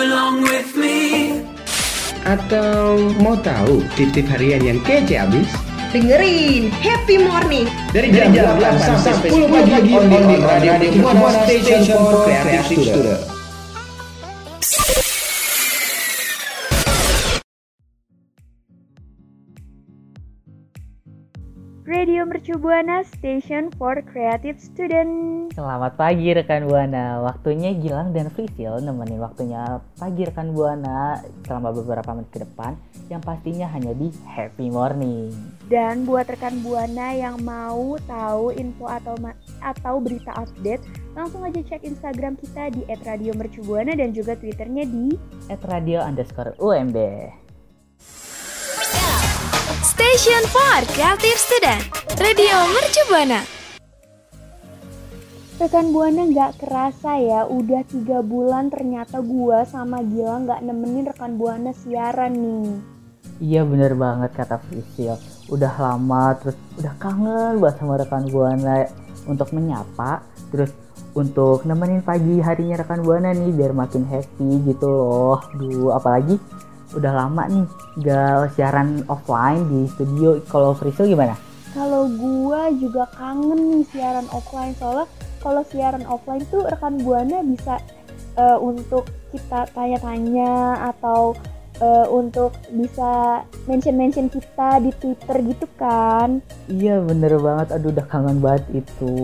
Belong with me Atau mau tahu tip-tip harian yang kece abis? Dengerin Happy Morning Dari jam, 8 sampai 10 pagi on the Radio Buana Station for Creative Student. Radio Mercu Buana Station for Creative Student. Selamat pagi rekan Buana. Waktunya Gilang dan Frisil nemenin waktunya pagi rekan Buana selama beberapa menit ke depan yang pastinya hanya di Happy Morning. Dan buat rekan Buana yang mau tahu info atau ma- atau berita update, langsung aja cek Instagram kita di @radiomercubuana dan juga Twitternya di At radio underscore UMB. Station for Creative Student Radio Mercu Buana Rekan Buana nggak kerasa ya, udah tiga bulan ternyata gua sama Gilang nggak nemenin rekan Buana siaran nih. Iya bener banget kata Frisil. Udah lama terus udah kangen banget sama rekan Buana untuk menyapa terus untuk nemenin pagi harinya rekan Buana nih biar makin happy gitu loh. Duh apalagi udah lama nih gak siaran offline di studio. Kalau Frisil gimana? Kalau gua juga kangen nih siaran offline soalnya kalau siaran offline tuh rekan buana bisa eh, untuk kita tanya-tanya atau eh, untuk bisa mention-mention kita di Twitter gitu kan. Iya bener banget. Aduh udah kangen banget itu.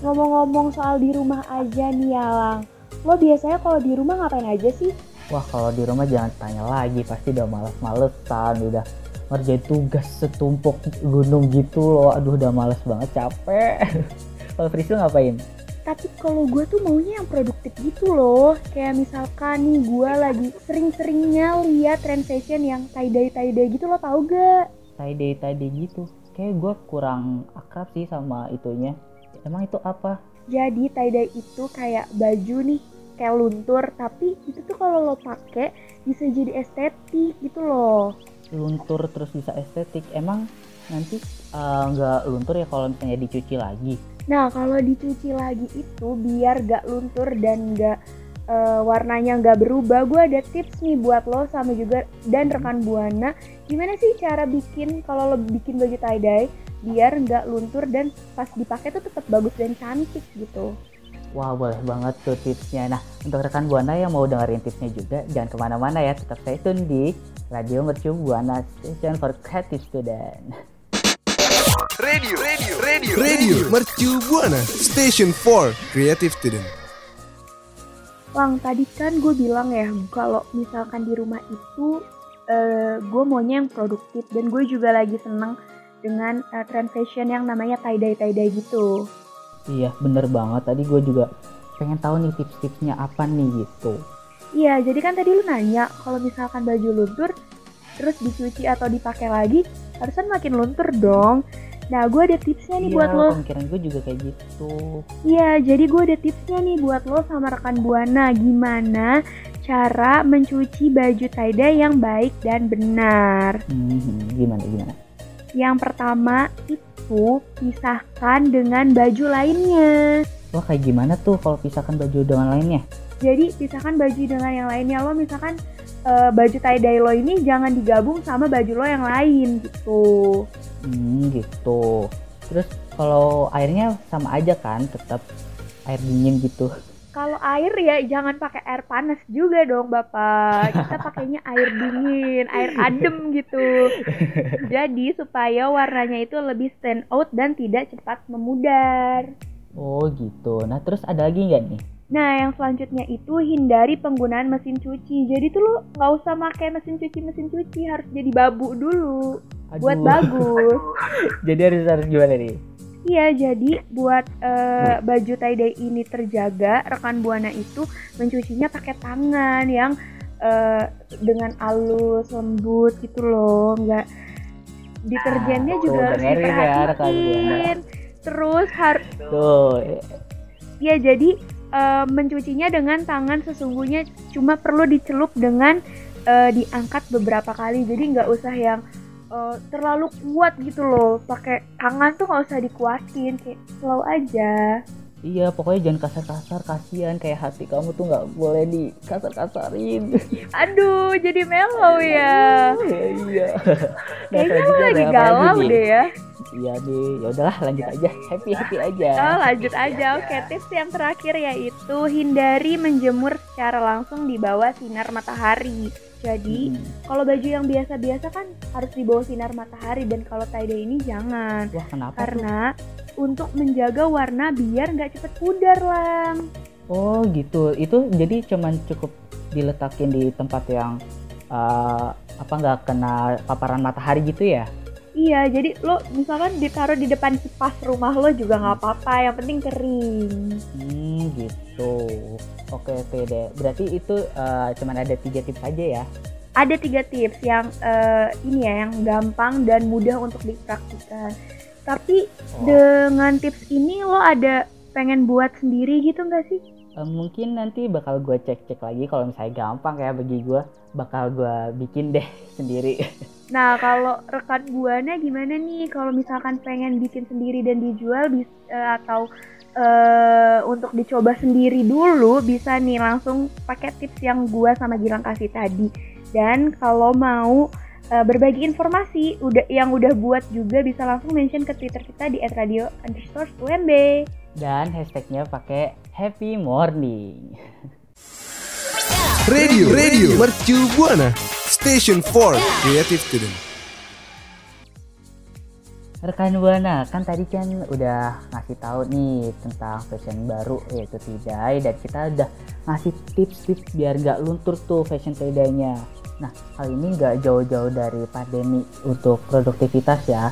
Ngomong-ngomong soal di rumah aja nih ya Lang. Lo biasanya kalau di rumah ngapain aja sih? Wah kalau di rumah jangan tanya lagi. Pasti udah males-malesan. Udah ngerjain tugas setumpuk gunung gitu loh. Aduh udah males banget capek. kalau Frisil ngapain? Tapi kalau gue tuh maunya yang produktif gitu loh. Kayak misalkan nih gue lagi sering-seringnya lihat trend fashion yang tie-dye tie-dye gitu lo tau gak? Tie-dye tie-dye gitu. Kayak gue kurang akrab sih sama itunya. Emang itu apa? Jadi tie-dye itu kayak baju nih kayak luntur tapi itu tuh kalau lo pakai bisa jadi estetik gitu loh. Luntur terus bisa estetik. Emang nanti eh, nggak luntur ya kalau misalnya dicuci lagi? Nah kalau dicuci lagi itu biar gak luntur dan gak eh, warnanya gak berubah, gue ada tips nih buat lo sama juga dan rekan buana. Gimana sih cara bikin kalau lo bikin baju tie dye biar gak luntur dan pas dipakai tuh tetap bagus dan cantik gitu. Wah boleh banget tuh tipsnya. Nah untuk rekan Buana yang mau dengerin tipsnya juga jangan ke mana-mana ya. Tetap stay tune di Radio Mercu Buana Station for Creative Student. Radio, radio, radio, radio, Mercu Buana Station for Creative Student. Lang, tadi kan gue bilang ya kalau misalkan di rumah itu eh, gue maunya yang produktif dan gue juga lagi seneng dengan eh, trend fashion yang namanya tie dye tie dye gitu. Iya bener banget. Tadi gue juga pengen tahu nih tips-tipsnya apa nih gitu. Iya, jadi kan tadi lu nanya kalau misalkan baju luntur terus dicuci atau dipakai lagi harusnya makin luntur dong. Nah, gue ada tipsnya nih Iya, buat lo. pemikiran gue juga kayak gitu. Iya, jadi gue ada tipsnya nih buat lo sama rekan Buana gimana cara mencuci baju tie dye yang baik dan benar. Hmm, gimana gimana? Yang pertama itu pisahkan dengan baju lainnya. Wah kayak gimana tuh kalau pisahkan baju dengan lainnya? Jadi pisahkan baju dengan yang lainnya lo misalkan eh, baju tie dye lo ini jangan digabung sama baju lo yang lain gitu. Hmm gitu. Terus kalau airnya sama aja kan, tetap air dingin gitu. Kalau air ya jangan pakai air panas juga dong bapak. Kita pakainya air dingin, air adem gitu. Jadi supaya warnanya itu lebih stand out dan tidak cepat memudar. Oh gitu. Nah terus ada lagi nggak nih? Nah, yang selanjutnya itu hindari penggunaan mesin cuci. Jadi tuh lo nggak usah pakai mesin cuci mesin cuci, harus jadi babu dulu buat Aduh. bagus. Jadi harus harus gimana nih? Iya, jadi buat eh, baju tie-dye ini terjaga, rekan Buana itu mencucinya pakai tangan yang eh, dengan halus, lembut gitu loh, nggak deterjennya Ah, juga harus ya, diperhatiin. Terus har Tuh, ya jadi eh, mencucinya dengan tangan sesungguhnya cuma perlu dicelup dengan eh, diangkat beberapa kali. Jadi nggak usah yang eh, terlalu kuat gitu loh. Pakai tangan tuh nggak usah dikuatin, kayak slow aja. iya pokoknya jangan kasar-kasar kasihan kayak hati kamu tuh nggak boleh dikasar-kasarin. Aduh, jadi mellow ya. Iya, iya. Nah, Kayaknya lo lagi lagi galau deh ya. Iya deh, ya udahlah lanjut aja, happy happy aja. Oh, lanjut aja. Oke, tips yang terakhir yaitu hindari menjemur secara langsung di bawah sinar matahari. Jadi, Hmm. kalau baju yang biasa-biasa kan harus di bawah sinar matahari dan kalau tie-dye ini jangan. Wah kenapa tuh? Karena untuk menjaga warna biar nggak cepet pudar lang. Oh gitu, itu jadi cuman cukup diletakin di tempat yang uh, apa nggak kena paparan matahari gitu ya? Iya, jadi lo misalkan ditaruh di depan kipas rumah lo juga nggak apa-apa, yang penting kering. Hmm gitu. Oke oke deh. Berarti itu uh, cuman ada tiga tips aja ya? Ada tiga tips yang eh, ini ya, yang gampang dan mudah untuk dipraktikkan. Tapi Oh. dengan tips ini lo ada pengen buat sendiri gitu nggak sih? Uh, mungkin nanti bakal gue cek-cek lagi kalau misalnya gampang ya bagi gue, bakal gue bikin deh sendiri. Nah, kalau rekan buana gimana nih kalau misalkan pengen bikin sendiri dan dijual bis, eh, atau eh, untuk dicoba sendiri dulu bisa nih langsung pakai tips yang gua sama Gilang kasih tadi. Dan kalau mau eh, berbagi informasi udah yang udah buat juga bisa langsung mention ke Twitter kita di @radio underscore UMB. Dan hashtagnya pakai happy morning. Radio, radio, Mercu Buana, Station for Creative Student. Rekan Buana, kan tadi kan udah ngasih tahu nih tentang fashion baru yaitu tie-dye dan kita udah ngasih tips-tips biar gak luntur tuh fashion tie-dye-nya. Nah, kali ini gak jauh-jauh dari pandemi untuk produktivitas ya.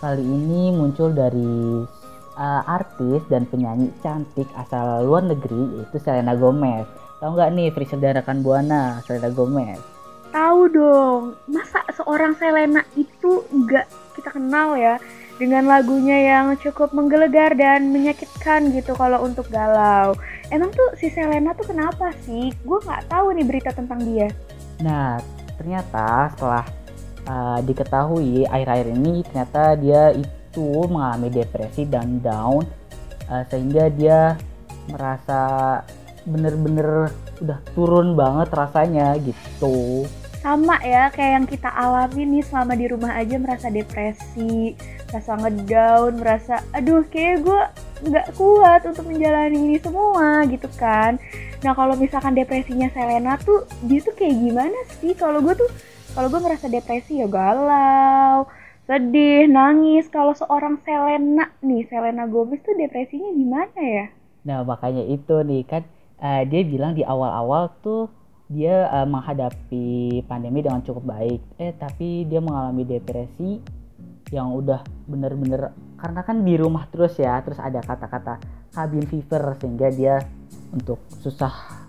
Kali ini muncul dari uh, artis dan penyanyi cantik asal luar negeri yaitu Selena Gomez. Tahu nggak nih Frisel rekan Buana Selena Gomez? Tahu dong, masa seorang Selena itu nggak kita kenal ya dengan lagunya yang cukup menggelegar dan menyakitkan gitu kalau untuk galau. Emang tuh si Selena tuh kenapa sih? Gue nggak tahu nih berita tentang dia. Nah, ternyata setelah uh, diketahui akhir-akhir ini ternyata dia itu mengalami depresi dan down uh, sehingga dia merasa bener-bener udah turun banget rasanya gitu. Sama ya kayak yang kita alami nih selama di rumah aja merasa depresi, merasa ngedown, merasa aduh kayak gue nggak kuat untuk menjalani ini semua gitu kan. Nah kalau misalkan depresinya Selena tuh dia tuh kayak gimana sih? Kalau gue tuh kalau gue merasa depresi ya galau, sedih, nangis. Kalau seorang Selena nih, Selena Gomez tuh depresinya gimana ya? Nah, makanya itu nih kan uh, dia bilang di awal-awal tuh dia uh, menghadapi pandemi dengan cukup baik. Eh, tapi dia mengalami depresi yang udah bener-bener karena kan di rumah terus ya, terus ada kata-kata cabin fever sehingga dia untuk susah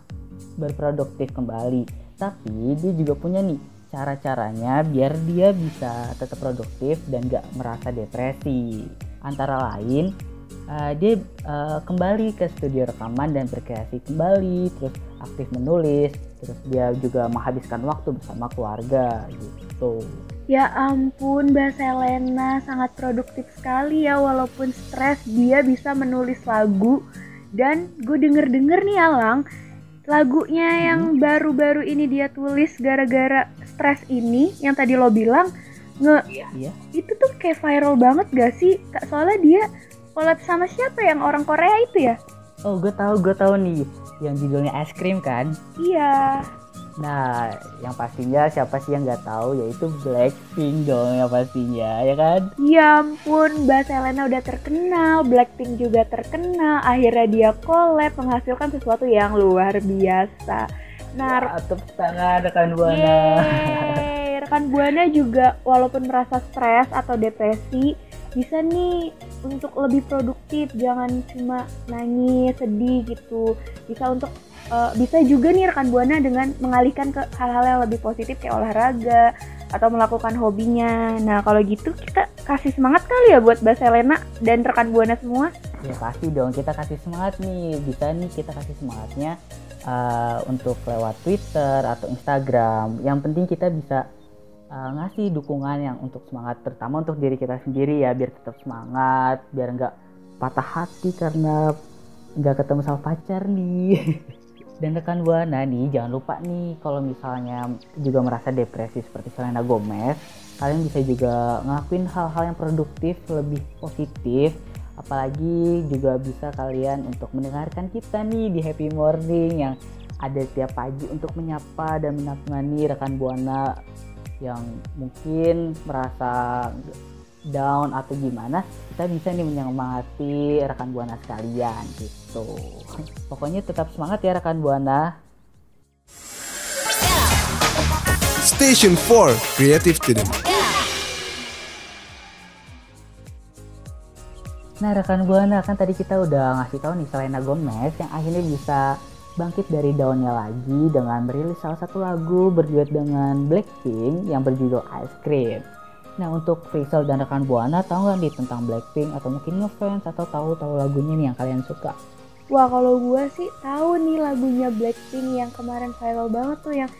berproduktif kembali. Tapi dia juga punya nih cara-caranya biar dia bisa tetap produktif dan gak merasa depresi. Antara lain uh, dia uh, kembali ke studio rekaman dan berkreasi kembali, terus aktif menulis, terus dia juga menghabiskan waktu bersama keluarga gitu. Ya ampun, Mbak Selena sangat produktif sekali ya walaupun stres dia bisa menulis lagu. Dan gue denger-denger nih Alang lagunya yang baru-baru ini dia tulis gara-gara stres ini yang tadi lo bilang nge Iya. itu tuh kayak viral banget gak sih? Soalnya dia collab sama siapa yang orang Korea itu ya Oh, gue tahu, gue tahu nih yang judulnya es krim kan. iya Nah, yang pastinya siapa sih yang nggak tahu yaitu Blackpink dong yang pastinya, ya kan? ya ampun Mbak Selena udah terkenal Blackpink juga terkenal akhirnya dia collab menghasilkan sesuatu yang luar biasa nah Wah, tepuk tangan rekan buana. Yeay, rekan buana juga walaupun merasa stres atau depresi, bisa nih untuk lebih produktif jangan cuma nangis sedih gitu. Bisa untuk uh, bisa juga nih rekan buana dengan mengalihkan ke hal-hal yang lebih positif kayak olahraga atau melakukan hobinya. Nah kalau gitu kita kasih semangat kali ya buat Mbak Selena dan rekan buana semua. Ya pasti dong. Kita kasih semangat nih. Bisa nih kita kasih semangatnya uh, untuk lewat Twitter atau Instagram. Yang penting kita bisa uh, ngasih dukungan yang untuk semangat terutama untuk diri kita sendiri ya biar tetap semangat biar nggak patah hati karena nggak ketemu sama pacar nih. Dan rekan buana nih jangan lupa nih kalau misalnya juga merasa depresi seperti Selena Gomez kalian bisa juga ngelakuin hal-hal yang produktif lebih positif. Apalagi juga bisa kalian untuk mendengarkan kita nih di Happy Morning yang ada tiap pagi untuk menyapa dan menemani rekan buana yang mungkin merasa down atau gimana kita bisa nih menyemangati rekan buana sekalian gitu. Pokoknya tetap semangat ya rekan buana. Station 4 Creative Student. Nah rekan buana kan tadi kita udah ngasih tahu nih Selena Gomez yang akhirnya bisa bangkit dari daunnya lagi dengan merilis salah satu lagu berduet dengan Blackpink yang berjudul Ice Cream. Nah untuk Faisal dan rekan Buana tahu nggak nih tentang Blackpink atau mungkin ngefans atau tahu-tahu lagunya nih yang kalian suka? Wah kalau gue sih tahu nih lagunya Blackpink yang kemarin viral banget tuh yang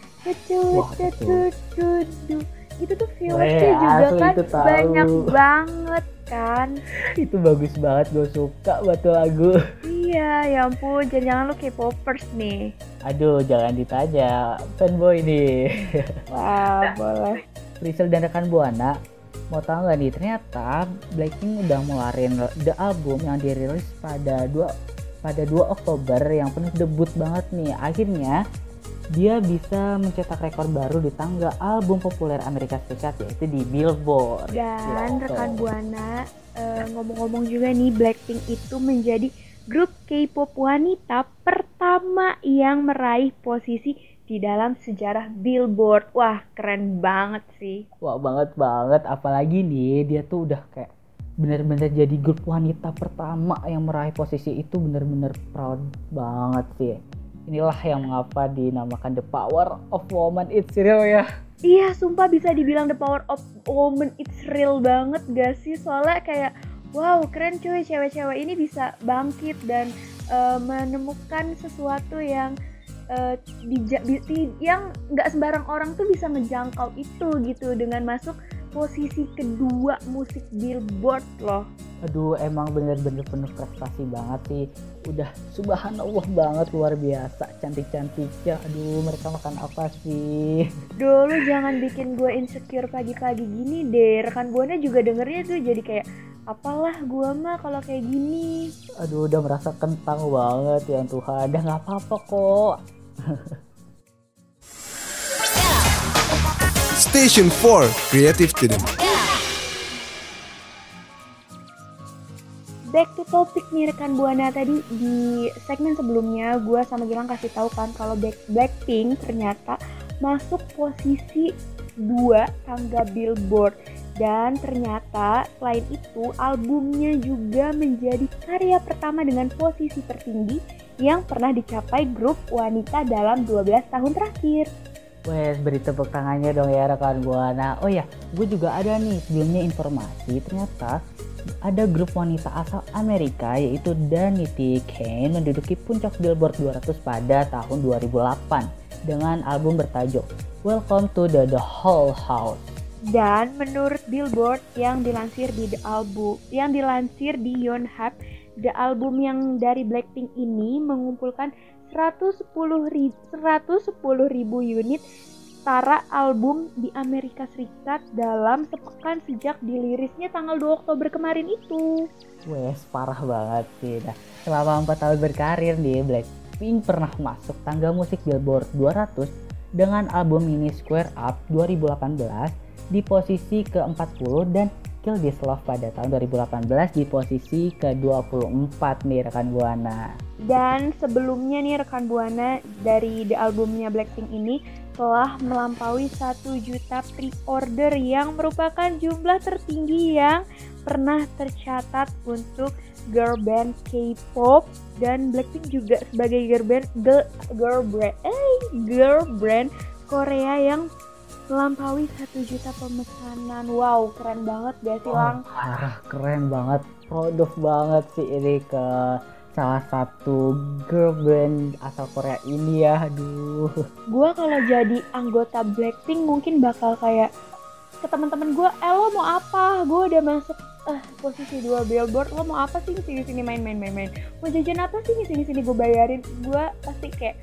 itu tuh viewersnya juga kan banyak banget kan? Itu bagus banget gue suka buat lagu. Iya ya ampun jangan-jangan lu K-popers nih. Aduh jangan ditanya fanboy nih. Wah boleh. Rizal dan rekan Buana mau tahu nggak nih ternyata Blackpink udah ngeluarin the album yang dirilis pada 2 pada 2 Oktober yang penuh debut banget nih. Akhirnya dia bisa mencetak rekor baru di tangga album populer Amerika Serikat yaitu di Billboard. Dan gitu. rekan Buana uh, ngomong-ngomong juga nih Blackpink itu menjadi grup K-pop wanita pertama yang meraih posisi di dalam sejarah Billboard. Wah, keren banget sih. Wah, banget banget apalagi nih dia tuh udah kayak bener-bener jadi grup wanita pertama yang meraih posisi itu bener-bener proud banget sih inilah yang mengapa dinamakan the power of woman it's real ya. Iya sumpah bisa dibilang the power of woman it's real banget gak sih? Soalnya kayak wow keren cuy cewek-cewek ini bisa bangkit dan uh, menemukan sesuatu yang uh, di, yang nggak sembarang orang tuh bisa ngejangkau itu gitu. Dengan masuk posisi kedua musik Billboard loh. Aduh emang bener-bener penuh prestasi banget sih. Udah subhanallah banget luar biasa cantik-cantik ya. Aduh mereka makan apa sih? Dulu jangan bikin gue insecure pagi-pagi gini deh. Rekan buana juga dengernya tuh jadi kayak apalah gue mah kalau kayak gini. Aduh udah merasa kentang banget ya Tuhan. Udah nggak apa-apa kok. Station 4 Creative Student. Back to topic nih rekan Buana tadi di segmen sebelumnya gue sama Gilang kasih tahu kan kalau Blackpink ternyata masuk posisi 2 tangga Billboard dan ternyata selain itu albumnya juga menjadi karya pertama dengan posisi tertinggi yang pernah dicapai grup wanita dalam 12 tahun terakhir. Wes beri tepuk tangannya dong ya rekan buana. Oh ya, gue juga ada nih sebelumnya informasi ternyata ada grup wanita asal Amerika yaitu Danity Kane menduduki puncak Billboard 200 pada tahun 2008 dengan album bertajuk Welcome to the, the Whole House. Dan menurut Billboard yang dilansir di The Album, yang dilansir di Yonhap, The Album yang dari Blackpink ini mengumpulkan 110 ribu, 110 ribu unit setara album di Amerika Serikat dalam sepekan sejak dilirisnya tanggal 2 Oktober kemarin itu. Wes, parah banget sih. Nah, selama 4 tahun berkarir nih, Blackpink pernah masuk tangga musik Billboard 200 dengan album Mini Square Up 2018 di posisi ke-40 dan Kill This pada tahun 2018 di posisi ke-24 nih rekan Buana. Dan sebelumnya nih rekan Buana dari the albumnya Blackpink ini telah melampaui 1 juta pre-order yang merupakan jumlah tertinggi yang pernah tercatat untuk girl band K-pop dan Blackpink juga sebagai girl band girl, girl brand eh girl brand Korea yang melampaui satu juta pemesanan. Wow, keren banget gak sih, Lang? Parah, keren banget. Proud of banget sih ini ke salah satu girl band asal Korea ini ya. Aduh. Gua kalau jadi anggota Blackpink mungkin bakal kayak ke teman-teman gue, eh lo mau apa? Gue udah masuk eh posisi dua billboard lo mau apa sih sini sini main main main main mau jajan apa sih sini sini gue bayarin gue pasti kayak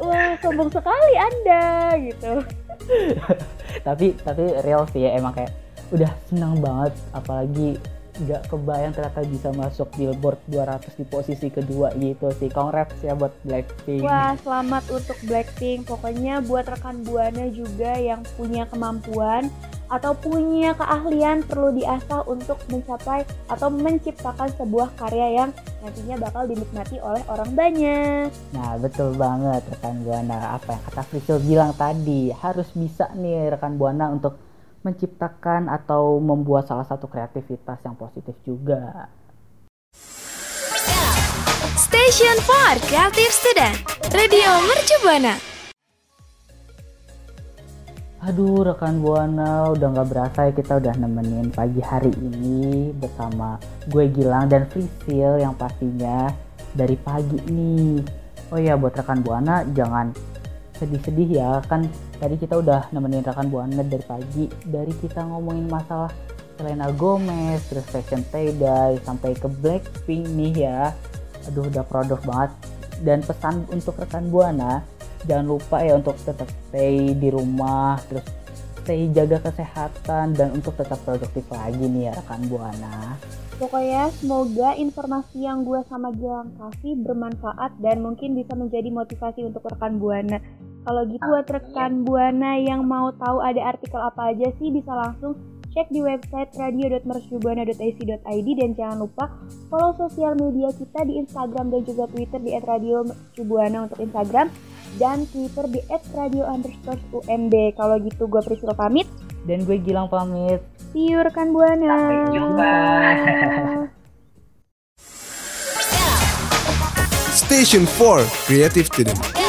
wah sombong sekali anda gitu tapi tapi real sih ya emang kayak udah senang banget apalagi nggak kebayang ternyata bisa masuk billboard 200 di posisi kedua gitu sih. Congrats ya buat Blackpink. Wah selamat untuk Blackpink. Pokoknya buat rekan buana juga yang punya kemampuan atau punya keahlian perlu diasah untuk mencapai atau menciptakan sebuah karya yang nantinya bakal dinikmati oleh orang banyak. Nah betul banget rekan buana. Apa yang kata Frisil bilang tadi harus bisa nih rekan buana untuk menciptakan atau membuat salah satu kreativitas yang positif juga. Station for Creative Student, Radio Mercu Buana. Aduh rekan Buana udah nggak berasa ya kita udah nemenin pagi hari ini bersama gue Gilang dan Frisil yang pastinya dari pagi nih. Oh ya buat rekan Buana jangan sedih-sedih ya kan tadi kita udah nemenin rekan Buana dari pagi dari kita ngomongin masalah Selena Gomez, terus Fashion sampai ke Blackpink nih ya. Aduh udah produk banget dan pesan untuk rekan Buana jangan lupa ya untuk tetap stay di rumah terus stay jaga kesehatan dan untuk tetap produktif lagi nih ya rekan buana Pokoknya semoga informasi yang gue sama Gilang kasih bermanfaat dan mungkin bisa menjadi motivasi untuk rekan Buana. Kalau gitu buat rekan Buana yang mau tahu ada artikel apa aja sih bisa langsung cek di website radio.mercubuana.ac.id dan jangan lupa follow sosial media kita di Instagram dan juga Twitter di @radiomercubuana untuk Instagram dan Twitter di @radio_umb. Kalau gitu gue Priscilla pamit dan gue Gilang pamit. See you rekan Buana. Sampai jumpa. Station for Creative Student.